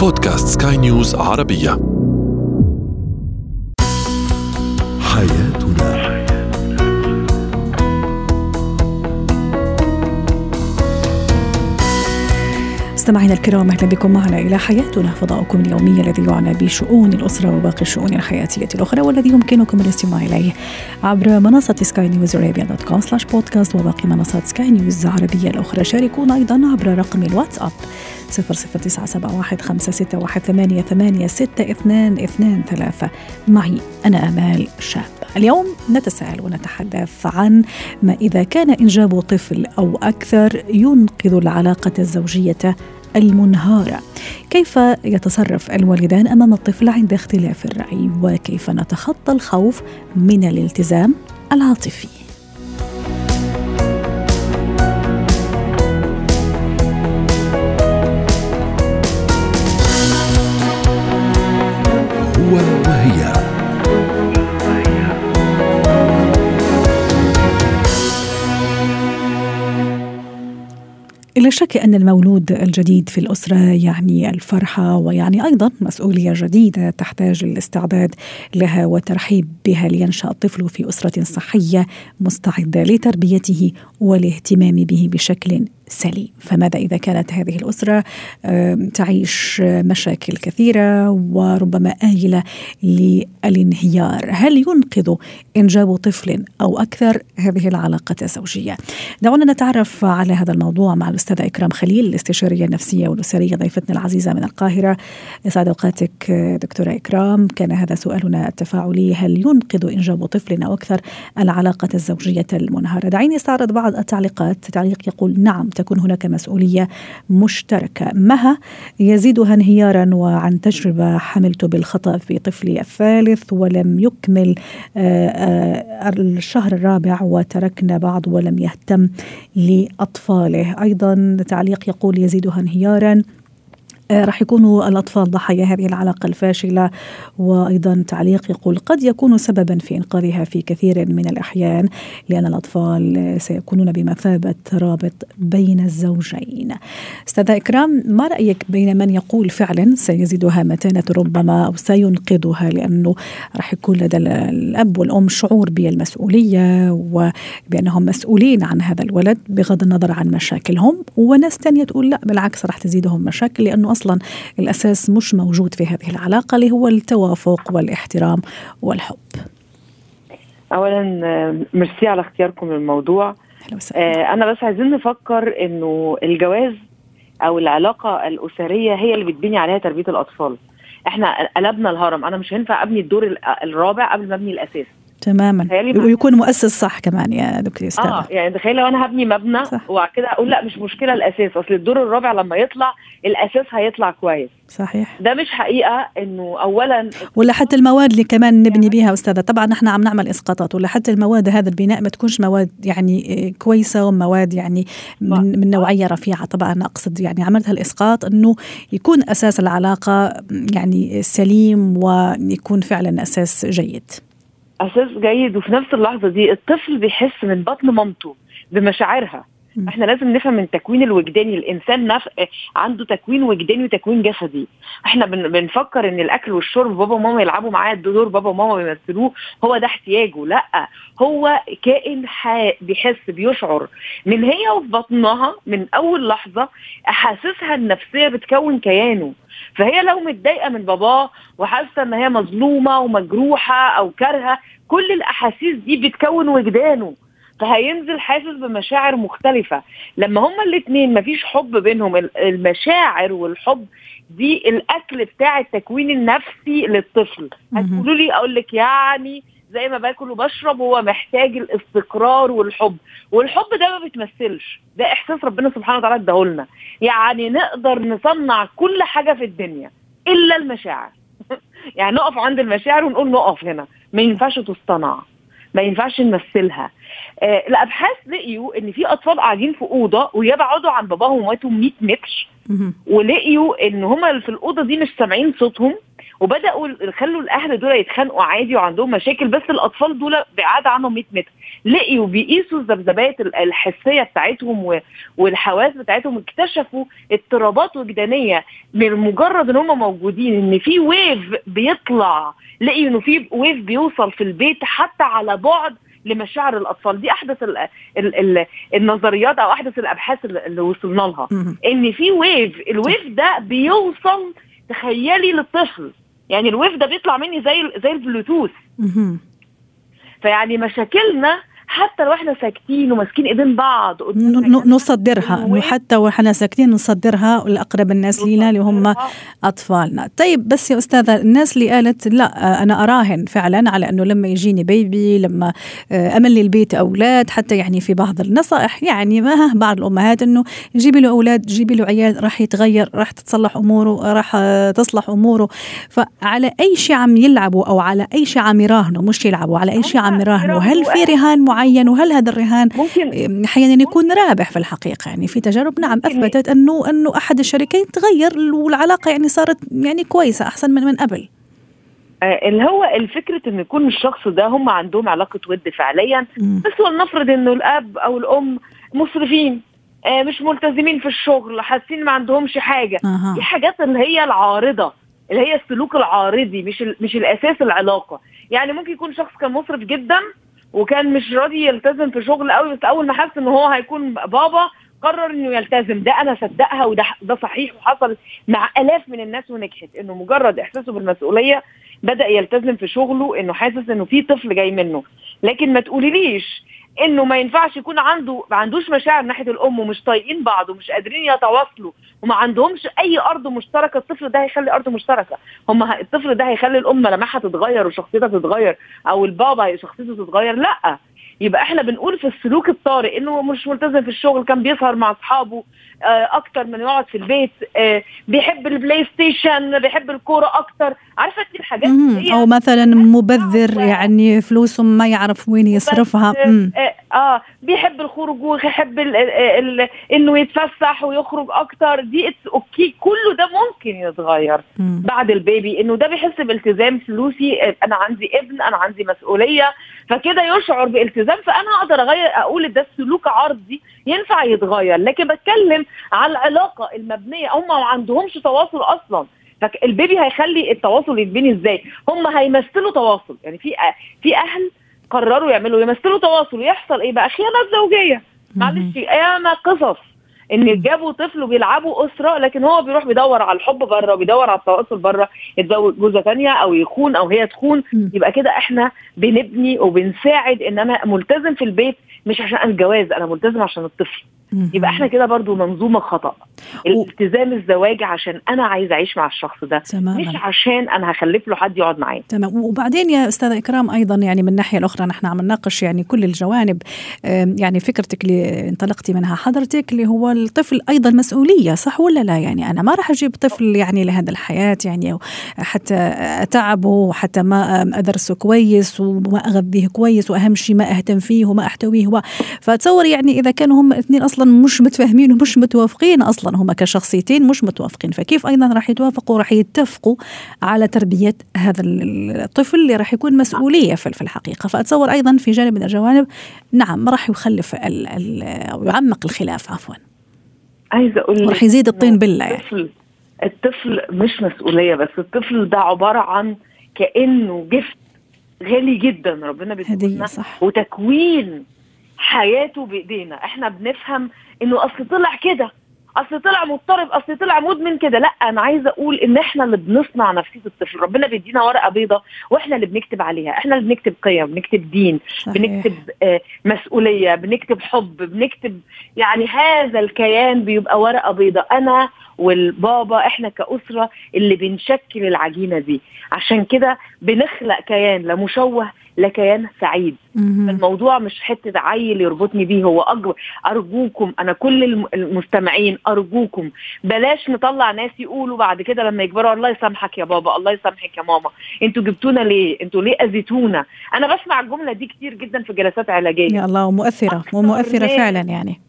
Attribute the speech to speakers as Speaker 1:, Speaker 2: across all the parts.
Speaker 1: بودكاست سكاي نيوز عربية. حياتنا.
Speaker 2: مستمعينا الكرام أهلا بكم معنا إلى حياتنا فضاؤكم اليومي الذي يعنى بشؤون الأسرة وباقي الشؤون الحياتية الأخرى والذي يمكنكم الاستماع إليه عبر منصة سكاي نيوز Arabia dot com slash podcast وباقي منصات سكاي نيوز العربيه الأخرى. شاركونا أيضا عبر رقم الواتساب 00971 معي أنا أمال شاب. اليوم نتساءل ونتحدث عن ما إذا كان إنجاب طفل أو أكثر ينقذ العلاقة الزوجية المنهارة. كيف يتصرف الوالدان أمام الطفل عند اختلاف الرأي؟ وكيف نتخطى الخوف من الالتزام العاطفي؟ لا شك أن المولود الجديد في الأسرة يعني الفرحة ويعني أيضا مسؤولية جديدة تحتاج الاستعداد لها والترحيب بها لينشأ الطفل في أسرة صحية مستعدة لتربيته والاهتمام به بشكل سليم. فماذا إذا كانت هذه الأسرة تعيش مشاكل كثيرة وربما آيلة للانهيار؟ هل ينقذ إنجاب طفل أو أكثر؟ هذه العلاقة الزوجية. دعونا نتعرف على هذا الموضوع مع الأستاذة إكرام خليل الاستشارية النفسية والأسرية ضيفتنا العزيزة من القاهرة. يسعد أوقاتك دكتورة إكرام. كان هذا سؤالنا التفاعلي هل ينقذ إنجاب طفل أو أكثر؟ العلاقة الزوجية المنهارة. دعيني استعرض بعض التعليقات. تعليق يقول نعم تكون هناك مسؤولية مشتركة. مها يزيدها انهيارا وعن تجربة حملت بالخطأ في طفلي الثالث ولم يكمل الشهر الرابع وتركنا بعض ولم يهتم لأطفاله. أيضا تعليق يقول يزيدها انهيارا راح يكونوا الأطفال ضحايا هذه العلاقة الفاشلة وأيضا تعليق يقول قد يكون سببا في إنقاذها في كثير من الأحيان لأن الأطفال سيكونون بمثابة رابط بين الزوجين. أستاذة إكرام ما رأيك بين من يقول فعلا سيزيدها متانة ربما أو سينقذها؟ لأنه راح يكون لدى الأب والأم شعور بالمسؤولية وبأنهم مسؤولين عن هذا الولد بغض النظر عن مشاكلهم وناس تانية تقول لا بالعكس راح تزيدهم مشاكل لأنه أصلا الأساس مش موجود في هذه العلاقة اللي هو التوافق والاحترام والحب.
Speaker 3: اولا ميرسي على اختياركم للموضوع. آه أنا بس عايزين نفكر إنه الجواز أو العلاقة الأسرية هي اللي بتبني عليها تربية الأطفال. إحنا قلبنا الهرم. أنا مش هينفع أبني الدور الرابع قبل ما أبني الأساس.
Speaker 2: تماما. ويكون مؤسس صح كمان يا دكتور أستاذ
Speaker 3: آه يعني تخيل لو أنا هبني مبنى وبعد كده أقول لا مش مشكلة الأساس. أصل الدور الرابع لما يطلع الأساس هيطلع كويس.
Speaker 2: صحيح.
Speaker 3: ده مش حقيقة إنه اولا
Speaker 2: ولا حتى المواد اللي كمان نبني بها أستاذة. طبعا إحنا عم نعمل إسقاطات ولا حتى المواد هذا البناء ما تكونش مواد يعني كويسة ومواد يعني من, من نوعية رفيعة. طبعا أنا أقصد يعني عملت هالاسقاط إنه يكون أساس العلاقة يعني سليم ويكون فعلا أساس جيد.
Speaker 3: أساس جيد. وفي نفس اللحظة دي الطفل بيحس من بطن مامته بمشاعرها. إحنا لازم نفهم من تكوين الوجداني الإنسان نف... عنده تكوين وجداني وتكوين جسدي. إحنا بن... بنفكر إن الأكل والشرب بابا وماما يلعبوا معاه دور بابا وماما بيمثلوه هو ده احتياجه. لأ هو كائن حي... بيحس بيشعر. من هي وفي بطنها من أول لحظة احاسيسها النفسية بتكون كيانه. فهي لو متضايقة من باباه وحاسة إن هي مظلومة ومجروحة أو كارهة كل الأحاسيس دي بتكون وجدانه. فهينزل حاسس بمشاعر مختلفة. لما هما الاثنين مفيش حب بينهم المشاعر والحب دي الأكل بتاع التكوين النفسي للطفل. هتقولوا لي أقول لك يعني زي ما باكل وبشرب هو محتاج الاستقرار والحب. والحب ده ما بيتمثلش. ده إحساس ربنا سبحانه وتعالى اداهولنا. يعني نقدر نصنع كل حاجة في الدنيا إلا المشاعر. يعني نقف عند المشاعر ونقول نقف هنا. ما ينفعش تصطنع ما ينفعش نمثلها. الأبحاث لقيوا إن في أطفال قاعدين في أوضة ويبعدوا عن باباهم ومامتهم 100 متر. ولقيوا إن هما في الأوضة دي مش سامعين صوتهم. وبدأوا خلوا الأهل دول يتخانقوا عادي وعندهم مشاكل بس الأطفال دول بعاد عنهم 100 متر. لقيوا بيقيسوا الذبذبات الحسية بتاعتهم والحواس بتاعتهم. اكتشفوا اضطرابات وجدانية من مجرد إن هم موجودين إن في wave بيطلع. لقيوا إنه في wave بيوصل في البيت حتى على بعد لمشاعر الأطفال. دي أحدث ال ال ال النظريات أو أحدث الأبحاث اللي وصلنا لها. إن في wave ال wave ده بيوصل تخيلي للطفل. يعني ال wave ده بيطلع مني زي زي البلوتوث. فيعني مشاكلنا حتى لو إحنا ساكتين وماسكين إيدين بعض
Speaker 2: نصدرها. حتى وإحنا ساكتين نصدرها لأقرب الناس لينا اللي هم أطفالنا. طيب بس يا أستاذة الناس اللي قالت لا أنا أراهن فعلا على إنه لما يجيني baby لما آه، أملي البيت أولاد حتى يعني في بعض النصائح يعني ما بعض الأمهات إنه جيبي له أولاد جيبي له عيال راح يتغير راح تتصلح أموره راح تصلح أموره. فعلى أي شيء عم يلعبوا أو على أي شيء عم يراهنوا مش يلعبوا على أي شيء عم يراهنوا هل في رهان معين؟ معين وهل هذا الرهان ممكن. أحيانا يكون رابح في الحقيقة. يعني في تجارب نعم أثبتت أنه أنه أحد الشريكين تغير والعلاقة يعني صارت يعني كويسة أحسن من من قبل.
Speaker 3: آه، اللي هو الفكرة إن يكون الشخص ده هم عندهم علاقة ود فعليا بس ولنفرض إنه الأب أو الأم مسرفين آه مش ملتزمين في الشغل حاسين ما عندهمش حاجة. أه. دي حاجات اللي هي العارضة اللي هي السلوك العارضي مش مش الأساس العلاقة. يعني ممكن يكون شخص كان مسرف جدا وكان مش راضي يلتزم في شغل قوي بس أول ما حس إن هو هيكون بابا قرر إنه يلتزم. ده أنا صدقها وده ده صحيح وحصل مع آلاف من الناس ونجحت. إنه مجرد إحساسه بالمسؤولية بدأ يلتزم في شغله إنه حاسس إنه في طفل جاي منه. لكن ما تقوليليش إنه ما ينفعش يكون عنده ما عندوش مشاعر ناحية الأم ومش طايقين بعض ومش قادرين يتواصلوا وما عندهمش أي أرض مشتركة الطفل ده هيخلي أرض مشتركة. هم الطفل ده هيخلي الأم ملامحها تتغير وشخصيتها تتغير أو البابا شخصيته تتغير لأ. يبقى إحنا بنقول في السلوك الطارئ انه مش ملتزم في الشغل كان بيسهر مع اصحابه آه، أكتر من يقعد في البيت آه، بيحب البلاي ستيشن بيحب الكورة أكتر. عارفة دي الحاجات
Speaker 2: أو مثلا مبذر يعني فلوسه ما يعرف وين يصرفها.
Speaker 3: آه بيحب الخروج ويحب ال ال ال إنه يتفسح ويخرج أكتر. دي it's okay كله ده ممكن يتغير مم. بعد البيبي. إنه ده بيحس بالتزام فلوسي. أنا عندي ابن أنا عندي مسؤولية. فكده يشعر بالتزام. فأنا أقدر أغير أقول ده السلوك عرضي ينفع يتغير. لكن بتكلم على العلاقة المبنية. هم ما عندهمش تواصل أصلا. فالبيبي هيخلي التواصل يتبني إزاي؟ هم هيمثلوا تواصل. يعني في في أهل قرروا يعملوا يمثلوا تواصل ويحصل إيه بقى؟ خيانات زوجية. معلش ياما قصص. إن جابوا طفل وبيلعبوا أسرة لكن هو بيروح بيدور على الحب برة وبيدور على التواصل برة يتزوج جوزة ثانية أو يخون أو هي تخون. يبقى كده إحنا بنبني وبنساعد إن أنا ملتزم في البيت مش عشان الجواز أنا ملتزم عشان الطفل. يبقى إحنا كده برضو منظومة خطأ. الالتزام الزواج عشان أنا عايز أعيش مع الشخص ده تماما. مش عشان أنا هخلف له حد يقعد معايا.
Speaker 2: تمام. وبعدين يا أستاذة إكرام أيضا يعني من الناحية الأخرى نحن عم نناقش يعني كل الجوانب يعني فكرتك اللي انطلقتي منها حضرتك اللي هو الطفل أيضا مسؤولية صح ولا لا؟ يعني أنا ما راح أجيب طفل يعني لهذا الحياة يعني حتى أتعبه وحتى ما أدرسه كويس وما أغذيه كويس وأهم شيء ما أهتم فيه وما أحتويه فتصور يعني إذا كانوا هم الاثنين أصلا مش متفاهمين ومش متوافقين أصلا. هم كشخصيتين مش متوافقين فكيف أيضا راح يتوافقوا؟ راح يتفقوا على تربية هذا الطفل اللي راح يكون مسؤولية في الحقيقة. فأتصور أيضا في جانب من الجوانب نعم راح يخلف أو يعمق الخلاف عفوا.
Speaker 3: عايزة أقول
Speaker 2: راح يزيد الطين بله يعني
Speaker 3: الطفل الطفل مش مسؤولية بس الطفل ده عبارة عن كأنه جفت غالي جدا ربنا بيدينا وتكوين حياته بإيدينا. إحنا بنفهم إنه أصل طلع كده. اصل طلع مضطرب اصل طلع مدمن كده. لا أنا عايزة أقول ان إحنا اللي بنصنع نفسية الطفل. ربنا بيدينا ورقة بيضة وإحنا اللي بنكتب عليها. إحنا اللي بنكتب قيم بنكتب دين صحيح. بنكتب آه مسؤولية بنكتب حب بنكتب يعني هذا الكيان بيبقى ورقة بيضة. أنا والبابا إحنا كأسرة اللي بنشكل العجينة دي. عشان كده بنخلق كيان لا مشوه لا كيان سعيد الموضوع مش حتة عيل يربطني بيه هو أكبر. أرجوكم أنا كل المستمعين أرجوكم بلاش نطلع ناس يقولوا بعد كده لما يكبروا الله يسامحك يا بابا الله يسامحك يا ماما. أنتوا جبتونا ليه؟ أنتوا ليه أذيتونا؟ أنا بسمع الجملة دي كتير جدا في جلسات علاجية.
Speaker 2: يا الله ومؤثره ومؤثره فعلا يعني.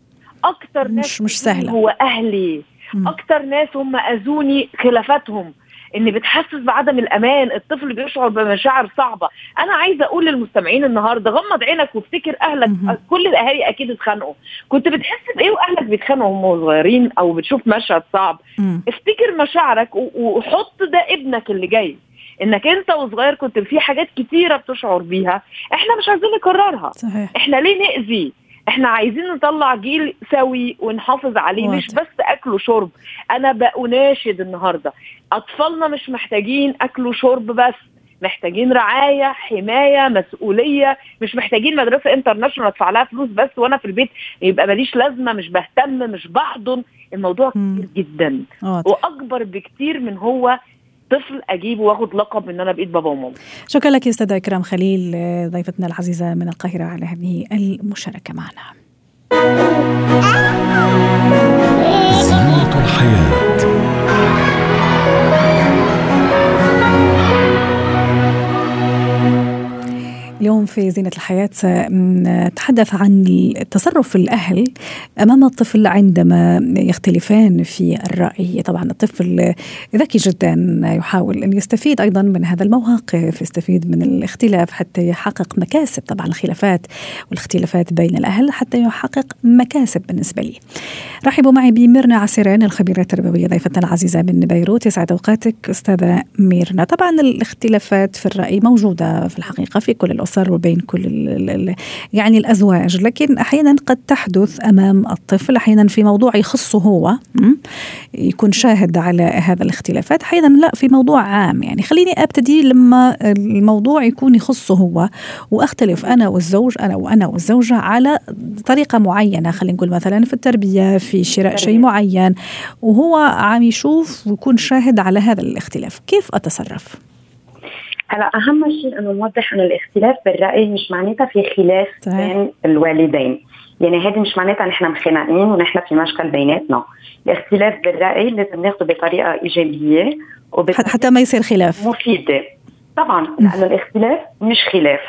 Speaker 3: أكتر
Speaker 2: مش
Speaker 3: ناس
Speaker 2: مش سهلة.
Speaker 3: هو أهلي. أكتر ناس هم أذوني خلافاتهم. إن بتحسس بعدم الأمان الطفل بيشعر بمشاعر صعبة. أنا عايزة أقول للمستمعين النهارده غمض عينك وافتكر أهلك كل الأهالي أكيد اتخانقوا. كنت بتحس بإيه وأهلك بيتخانقوا هم صغيرين أو بتشوف مشهد صعب؟ افتكر مشاعرك وحط ده ابنك اللي جاي. إنك أنت وصغير كنت في حاجات كتيرة بتشعر بيها إحنا مش عايزين نكررها. صحيح. إحنا ليه نأذي؟ إحنا عايزين نطلع جيل سوي ونحافظ عليه واضح. مش بس أكل وشرب. أنا بأناشد النهارده. أطفالنا مش محتاجين أكل وشرب بس محتاجين رعاية حماية مسؤولية. مش محتاجين مدرسة international أدفع لها فلوس بس وأنا في البيت يبقى ماليش لازمة مش بهتم مش بحضن. الموضوع كبير جدا. وأكبر بكتير من هو طفل اجيبه وآخد لقب إن أنا بقيت بابا وماما.
Speaker 2: شكرا لك أستاذة إكرام خليل ضيفتنا العزيزة من القاهرة على هذه المشاركة معنا. في زينة الحياة سنتحدث عن تصرف الأهل أمام الطفل عندما يختلفان في الرأي. طبعا الطفل ذكي جدا يحاول أن يستفيد أيضا من هذا المواقف يستفيد من الاختلاف حتى يحقق مكاسب. طبعا الخلافات والاختلافات بين الأهل حتى يحقق مكاسب بالنسبة لي. رحبوا معي بميرنا عسيرين الخبيرة التربوية ضيفتنا العزيزة من بيروت. يسعد أوقاتك أستاذة ميرنا. طبعا الاختلافات في الرأي موجودة في الحقيقة في كل الأسر وبين كل ال ال يعني الأزواج. لكن أحيانا قد تحدث أمام الطفل أحيانا في موضوع يخصه هو يكون شاهد على هذا الاختلافات. أحيانا لا في موضوع عام. يعني خليني أبتدي لما الموضوع يكون يخصه هو وأختلف أنا والزوج أنا وأنا والزوجة على طريقة معينة. خلينا نقول مثلا في التربية في شراء شيء معين وهو عم يشوف ويكون شاهد على هذا الاختلاف. كيف أتصرف؟
Speaker 4: هلا أهم شيء إنه نوضح إنه الاختلاف بالرأي مش معناتها في خلاف بين الوالدين. يعني هذه مش معناتها نحن مخانقين ونحن في مشكل بيناتنا. الاختلاف بالرأي لازم ناخذه بطريقة إيجابية
Speaker 2: حتى ما يصير خلاف.
Speaker 4: مفيدة. طبعا لأنه الاختلاف مش خلاف.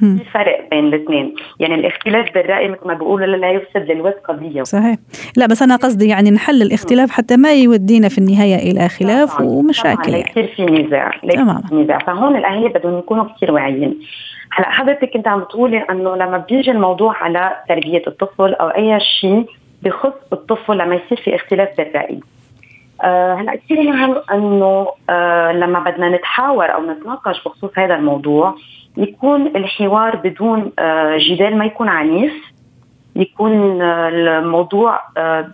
Speaker 4: في فرق بين الاثنين. يعني الاختلاف بالرأي مثل ما بيقولوا لا يفسد للود قضية.
Speaker 2: صحيح. لا بس أنا قصدي يعني نحل الاختلاف حتى ما يودينا في النهاية إلى خلاف طبعاً. ومشاكل طبعا
Speaker 4: يعني. يصير في نزاع تمام نزاع. فهون الاهالي بدهم يكونوا كثير واعيين. هلا حضرتك كنت عم تقولي إنه لما بيجي الموضوع على تربية الطفل أو أي شيء بخص الطفل لما يصير في اختلاف بالرأي. آه هلا كثير مهم أنه آه لما بدنا نتحاور أو نتناقش بخصوص هذا الموضوع يكون الحوار بدون آه جدال ما يكون عنيف يكون آه الموضوع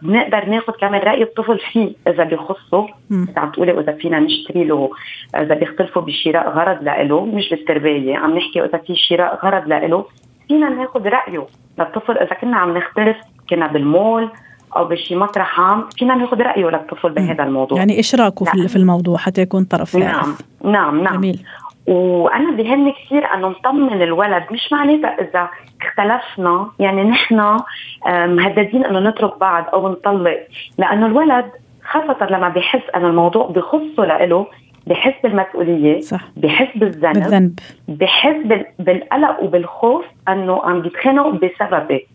Speaker 4: بنقدر ناخذ كمان رأي الطفل فيه إذا بيخصه. إذا عم تقولي إذا فينا نشتري له إذا بيختلفوا بشراء غرض لإله مش بالتربيه عم نحكي إذا في شراء غرض لإله فينا ناخذ رأيه للطفل إذا كنا عم نختلف كنا بالمول أو بشي مطرح عام فينا ناخذ رأيه للطفل بهذا الموضوع.
Speaker 2: يعني إشراكه نعم. في الموضوع حتى يكون طرف
Speaker 4: نعم. نعم نعم. جميل. وأنا بهمني كثير انه نطمن الولد مش معناتها إذا اختلفنا يعني نحن مهددين إنه نترك بعض أو نطلق. لأنه الولد خاصة لما بحس أن الموضوع بخصه لإله بحس بالمسؤولية صح. بحس بالذنب بالذنب. بحس بالقلق وبالخوف أنه عم بيتخانقوا بسببي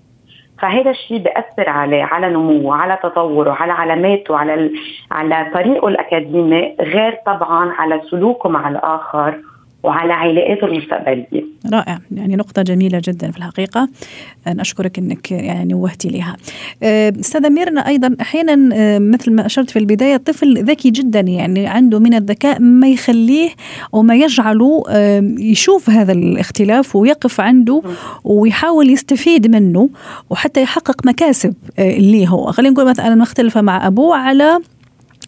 Speaker 4: فهذا الشيء بيأثر عليه على نموه على تطوره على علاماته على على طريقه الأكاديمي غير طبعا على سلوكه مع الآخر. وعلى علاقاته المستقبلية.
Speaker 2: رائع يعني نقطة جميلة جدا في الحقيقة نشكرك إنك يعني نوهتي لها. أه، أستاذة ميرنا أيضا أحيانا أه، مثل ما أشرت في البداية الطفل ذكي جدا يعني عنده من الذكاء ما يخليه وما يجعله أه، يشوف هذا الاختلاف ويقف عنده ويحاول يستفيد منه وحتى يحقق مكاسب اللي هو خلينا نقول مثلا مختلفة مع أبوه على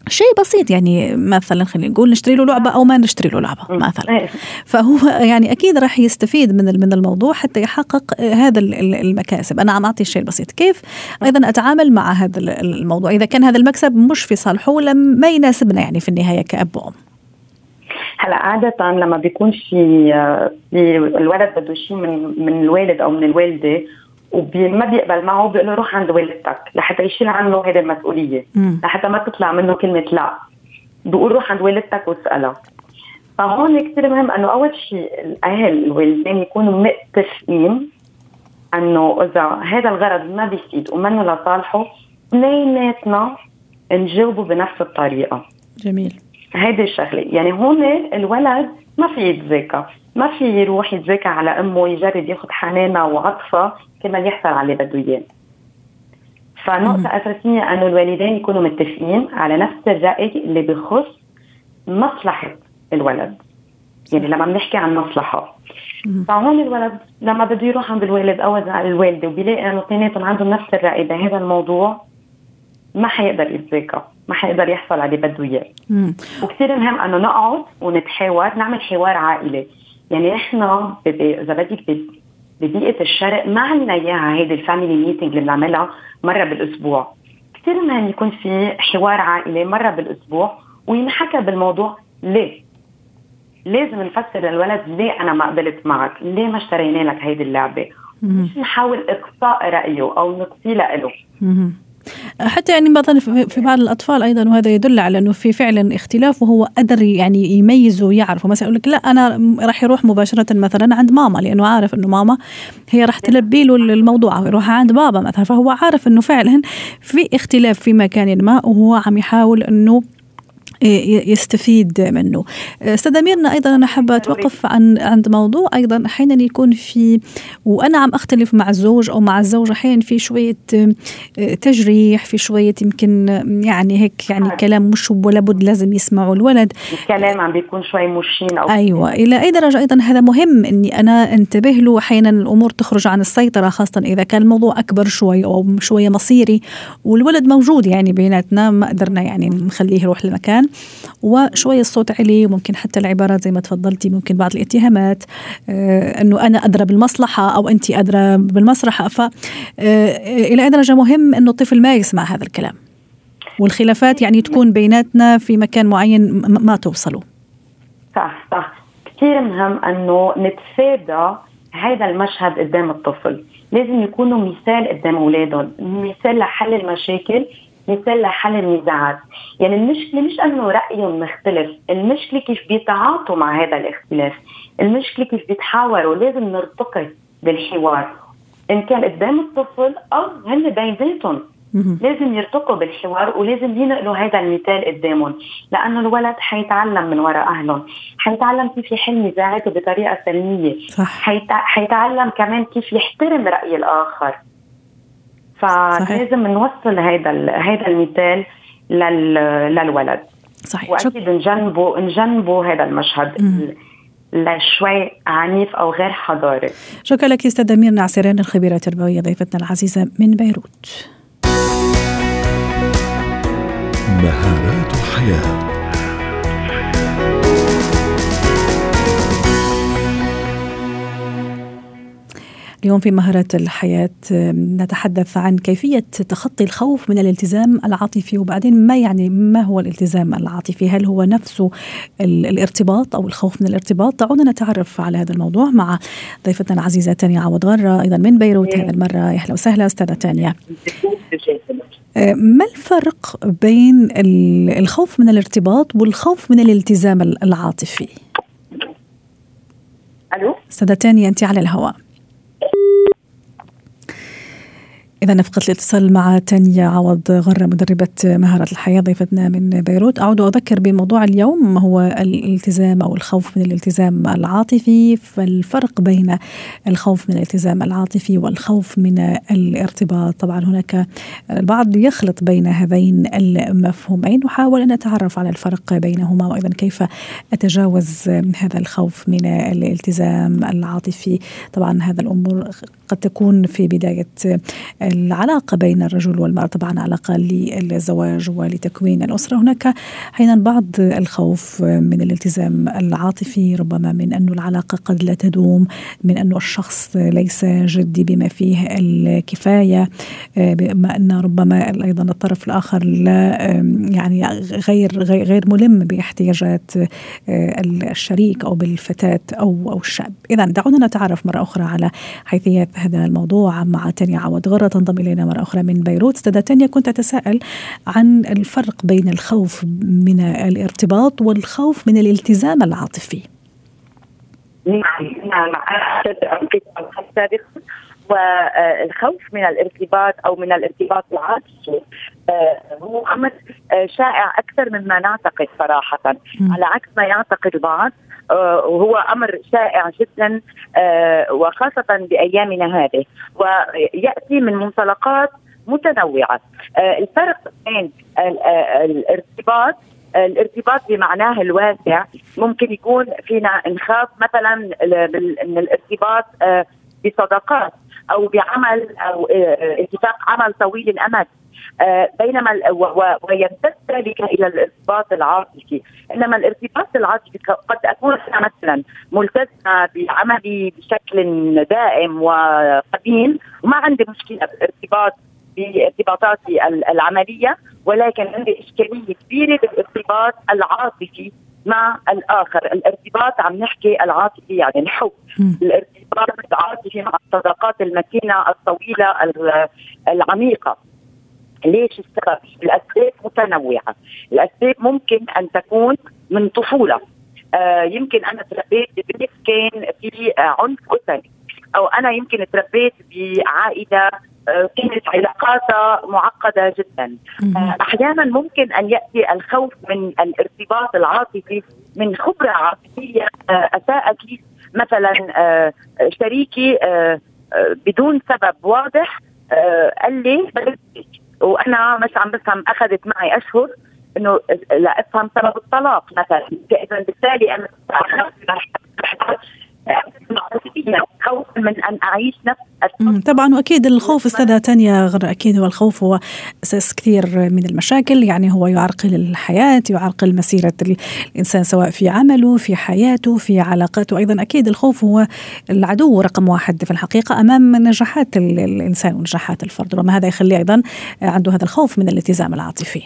Speaker 2: شيء بسيط يعني مثلا خلينا نقول نشتري له لعبة أو ما نشتري له لعبة مثلا. إيه. فهو يعني أكيد راح يستفيد من من الموضوع حتى يحقق هذا المكاسب. أنا عم أعطي الشيء البسيط. كيف؟ أيضا أتعامل مع هذا الموضوع. إذا كان هذا المكسب مش في صالحه ولا ما يناسبنا يعني في النهاية كأب وأم.
Speaker 4: هلا عادة لما بيكون في في الولد بده شيء من من الوالد أو من الوالدة وما بيقبل معه بيقول له روح عند والدتك لحتى يشيل عنه هذه المسؤولية. لحتى ما تطلع منه كلمة لا. بقول روح عند والدتك واسألها. فهون كثير مهم إنه أول شيء الأهل الوالدين يكونوا متفقين إنه إذا هذا الغرض ما بيفيد ومنه لصالحه اثنيناتنا نجاوبه بنفس الطريقة.
Speaker 2: جميل.
Speaker 4: هيدي الشغلة. يعني هون الولد ما في يتذاكى ما في يروح يتذاكى على أمه يجرب ياخذ حنانة وعطفة كمان يحصل على اللي بده اياه فنقطة أساسية أنه الوالدين يكونوا متفقين على نفس الرأي اللي بخص مصلحة الولد. يعني لما بنحكي عن مصلحة. فهون الولد لما بده يروح عند الوالد أو الوالدة وبيلاقي أنه اثنيناتهم عندهم نفس الرأي بهذا الموضوع ما حيقدر يتذاكى ما حيقدر يحصل على اللي بده اياه وكثير مهم أنه نقعد ونتحاور نعمل حوار عائلي. يعني إحنا اذا بدك ببيئة الشرق ما عندنا اياها هيدي ال family meeting اللي بنعملها مرة بالأسبوع. كثير مهم يكون في حوار عائلي مرة بالأسبوع وينحكى بالموضوع ليه؟ لازم نفسر للولد ليه أنا ما قبلت معك؟ ليه ما اشترينا لك هيدي اللعبة؟ مش نحاول إقصاء رأيه أو نقصي له.
Speaker 2: حتى يعني مثلا في بعض الأطفال أيضا وهذا يدل على أنه في فعلا اختلاف وهو قدر يعني يميز ويعرف. مثلا يقول لك لا أنا راح يروح مباشرة مثلا عند ماما لأنه عارف أنه ماما هي راح تلبي له الموضوع أو يروح عند بابا مثلا. فهو عارف أنه فعلا في اختلاف في مكان ما وهو عم يحاول أنه يستفيد منه. استاذه ميرنا أيضا أنا حابة أتوقف عن عند موضوع. أيضا أحيانا يكون في وأنا عم أختلف مع الزوج أو مع الزوجة أحيانا في شوية تجريح في شوية يمكن يعني هيك يعني كلام مش ولا بد لازم يسمعه الولد.
Speaker 4: الكلام عم بيكون شوي مشين أو
Speaker 2: أيوه إلى أي درجة؟ أيضا هذا مهم إني أنا انتبه له أحيانا الأمور تخرج عن السيطرة خاصة إذا كان الموضوع أكبر شوي أو شوية مصيري والولد موجود يعني بيناتنا ما قدرنا يعني نخليه يروح لمكان. وشوي الصوت علي وممكن حتى العبارات زي ما تفضلتي ممكن بعض الاتهامات آه إنه أنا أدرى بالمصلحة أو أنت أدرى بالمصلحه ف آه إلى اي درجه مهم إنه الطفل ما يسمع هذا الكلام. والخلافات يعني تكون بيناتنا في مكان معين ما توصلوا.
Speaker 4: صح صح. كثير مهم إنه نتفادى هذا المشهد قدام الطفل. لازم يكونوا مثال قدام أولادهم مثال لحل المشاكل مثال لحل النزاعات يعني المشكلة مش أنه رايهم مختلف المشكلة كيف بيتعاطوا مع هذا الاختلاف المشكلة كيف بيتحاوروا لازم نرتقي بالحوار. إن كان قدام الطفل أو هن بيناتهم لازم يرتقوا بالحوار ولازم ينقلوا هذا المثال قدامهم. لأنه الولد حيتعلم من وراء اهلهم حيتعلم كيف يحل نزاعاته بطريقة سلمية. صح. حيتعلم كمان كيف يحترم رأي الآخر. فلازم نوصل هذا هذا المثال لل للولد.
Speaker 2: صحيح.
Speaker 4: وأكيد نجنبه نجنبه هذا المشهد لشوي عنيف أو غير حضاري.
Speaker 2: شكرا لك استاذه ميرنا عسيران الخبيرة التربوية ضيفتنا العزيزة من بيروت.
Speaker 1: مهارات حياه
Speaker 2: اليوم في مهارات الحياة نتحدث عن كيفية تخطي الخوف من الالتزام العاطفي وبعدين ما يعني ما هو الالتزام العاطفي؟ هل هو نفسه الارتباط أو الخوف من الارتباط؟ دعونا نتعرف على هذا الموضوع مع ضيفتنا العزيزة تانيا عوض غرة أيضا من بيروت. هذه المرة أهلا وسهلا أستاذة تانيا ما الفرق بين الخوف من الارتباط والخوف من الالتزام العاطفي؟
Speaker 4: ألو؟
Speaker 2: أستاذة تانيا أنت على الهواء. إذا نفقت الاتصال مع تانيا عوض غرة مدربة مهارة الحياة ضيفتنا من بيروت. أعود وأذكر بموضوع اليوم هو الالتزام أو الخوف من الالتزام العاطفي. فالفرق بين الخوف من الالتزام العاطفي والخوف من الارتباط. طبعا هناك البعض يخلط بين هذين المفهومين. وحاول أن أتعرف على الفرق بينهما. وأيضا كيف أتجاوز هذا الخوف من الالتزام العاطفي. طبعا هذا الأمور قد تكون في بداية العلاقة بين الرجل والمرأة طبعا علاقة للزواج ولتكوين الأسرة. هناك أحيانا بعض الخوف من الالتزام العاطفي ربما من أن العلاقة قد لا تدوم من أن الشخص ليس جدي بما فيه الكفاية بما أن ربما أيضا الطرف الآخر لا يعني غير غير ملم باحتياجات الشريك أو بالفتاة أو أو الشاب. إذا دعونا نتعرف مرة أخرى على حيثيات هذا الموضوع مع تانيا عوض غرة تنضم إلينا مرة أخرى من بيروت. استاذة تانيا كنت أتساءل عن الفرق بين الخوف من الارتباط والخوف من الالتزام العاطفي.
Speaker 4: نعم نعم.
Speaker 5: والخوف من الارتباط أو من الارتباط العاطفي آه، هو أمر آه، شائع أكثر مما نعتقد صراحة. على عكس ما يعتقد البعض وهو أمر شائع جدا وخاصة بأيامنا هذه ويأتي من منطلقات متنوعة. الفرق بين الارتباط الارتباط بمعناه الواسع ممكن يكون فينا نخاف مثلا من الارتباط بصداقات. أو بعمل أو آه، اتفاق عمل طويل الأمد. آه، بينما ويمتد ذلك إلى الارتباط العاطفي، إنما الارتباط العاطفي قد أكون أنا مثلا ملتزمة بعملي بشكل دائم وقديم وما عندي مشكلة بالارتباط بارتباطاتي العملية ولكن عندي إشكالية كبيرة بالارتباط العاطفي مع الآخر، الارتباط عم نحكي العاطفي يعني الحب، الارتباط العاطفي مع الصداقات المتينة الطويلة العميقة. ليش السبب؟ الأسباب متنوعة، الأسباب ممكن أن تكون من طفولة آه يمكن أنا تربيت ببيت كان في عنف اسري أو أنا يمكن تربيت بعائلة آه، كانت علاقاتها معقدة جدا آه، أحيانا ممكن أن يأتي الخوف من الارتباط العاطفي من خبرة عاطفية آه، أساءت لي مثلا شريكي بدون سبب واضح قال لي وأنا مش عم بفهم أخذت معي أشهر إنه لا أفهم سبب الطلاق مثلا. اذا بالتالي أنا خوفا من أن أعيش نفس
Speaker 2: طبعا وأكيد الخوف أستاذة تانيا أكيد هو الخوف هو أساس كثير من المشاكل يعني هو يعرقل الحياة يعرقل مسيرة الإنسان سواء في عمله في حياته في علاقاته. أيضا أكيد الخوف هو العدو رقم واحد في الحقيقة أمام نجاحات الإنسان ونجاحات الفرد وما هذا يخليه أيضا عنده هذا الخوف من الالتزام العاطفي.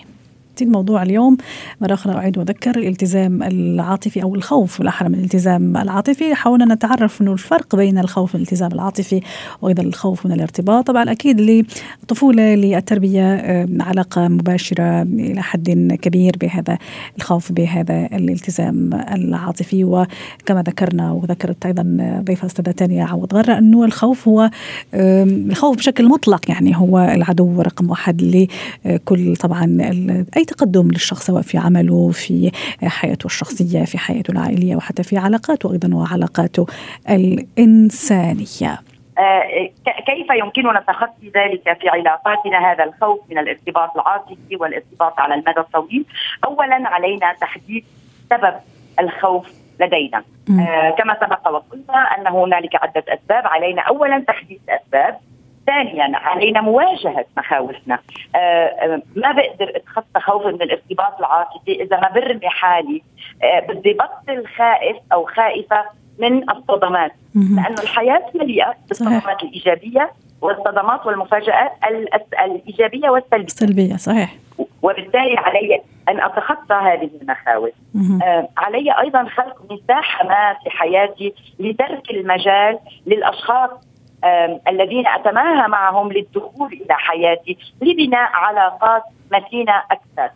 Speaker 2: الموضوع اليوم. مرة أخرى أعيد وأذكر الالتزام العاطفي أو الخوف بالأحرى من الالتزام العاطفي. حاولنا نتعرف أنه الفرق بين الخوف من الالتزام العاطفي وأيضا الخوف من الارتباط. طبعا أكيد للطفولة للتربية علاقة مباشرة إلى حد كبير بهذا الخوف بهذا الالتزام العاطفي. وكما ذكرنا وذكرت أيضا ضيفة أستاذة تانية عوض غرة أنه الخوف هو الخوف بشكل مطلق يعني هو العدو رقم واحد لكل طبعا أي تقدم للشخص سواء في عمله في حياته الشخصية في حياته العائلية وحتى في علاقاته أيضا وعلاقاته الإنسانية.
Speaker 5: آه، كيف يمكننا تخطي ذلك في علاقاتنا؟ هذا الخوف من الارتباط العاطفي والارتباط على المدى الطويل؟ اولا علينا تحديد سبب الخوف لدينا. آه كما سبق وقلنا أن هنالك عدة أسباب. علينا اولا تحديد الاسباب ثانيا علينا مواجهة مخاوفنا. آه، آه، ما بقدر أتخطى خوفي من الارتباط العاطفي إذا ما برمي حالي آه، بدي بطل خائف أو خائفة من الصدمات. لأنه الحياة مليئة بالصدمات الإيجابية والصدمات والمفاجآت الإيجابية والسلبية.
Speaker 2: السلبية صحيح.
Speaker 5: وبالتالي علي أن أتخطى هذه المخاوف. آه علي أيضا خلق مساحة ما في حياتي لترك المجال للأشخاص الذين اتماهى معهم للدخول إلى حياتي لبناء علاقات متينة أكثر.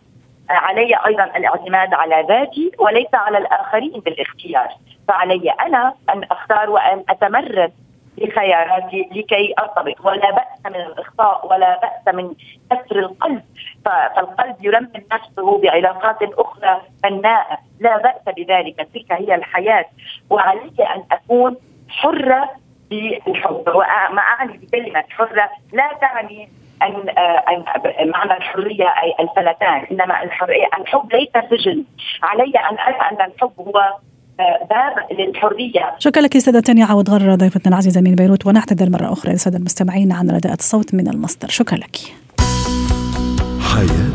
Speaker 5: علي أيضا الاعتماد على ذاتي وليس على الآخرين بالاختيار. فعلي أنا أن أختار وأن أتمرد بخياراتي لكي أرتبط. ولا بأس من الإخطاء ولا بأس من كسر القلب. فالقلب يرمم نفسه بعلاقات أخرى بناءه لا بأس بذلك. تلك هي الحياة. وعلي أن أكون حرة بالحب وما اعني بكلمه حره لا تعني أن أن معنى الحرية أي الفلتان إنما الحرية الحب ليس سجن. علي أن أرى أن الحب هو آه، باب للحرية.
Speaker 2: شكرا لك أستاذة تانيا عوض غر ضيفتنا العزيزة من بيروت ونعتذر مرة أخرى للساده المستمعين عن رداءة الصوت من المصدر. شكرا لك. حياتنا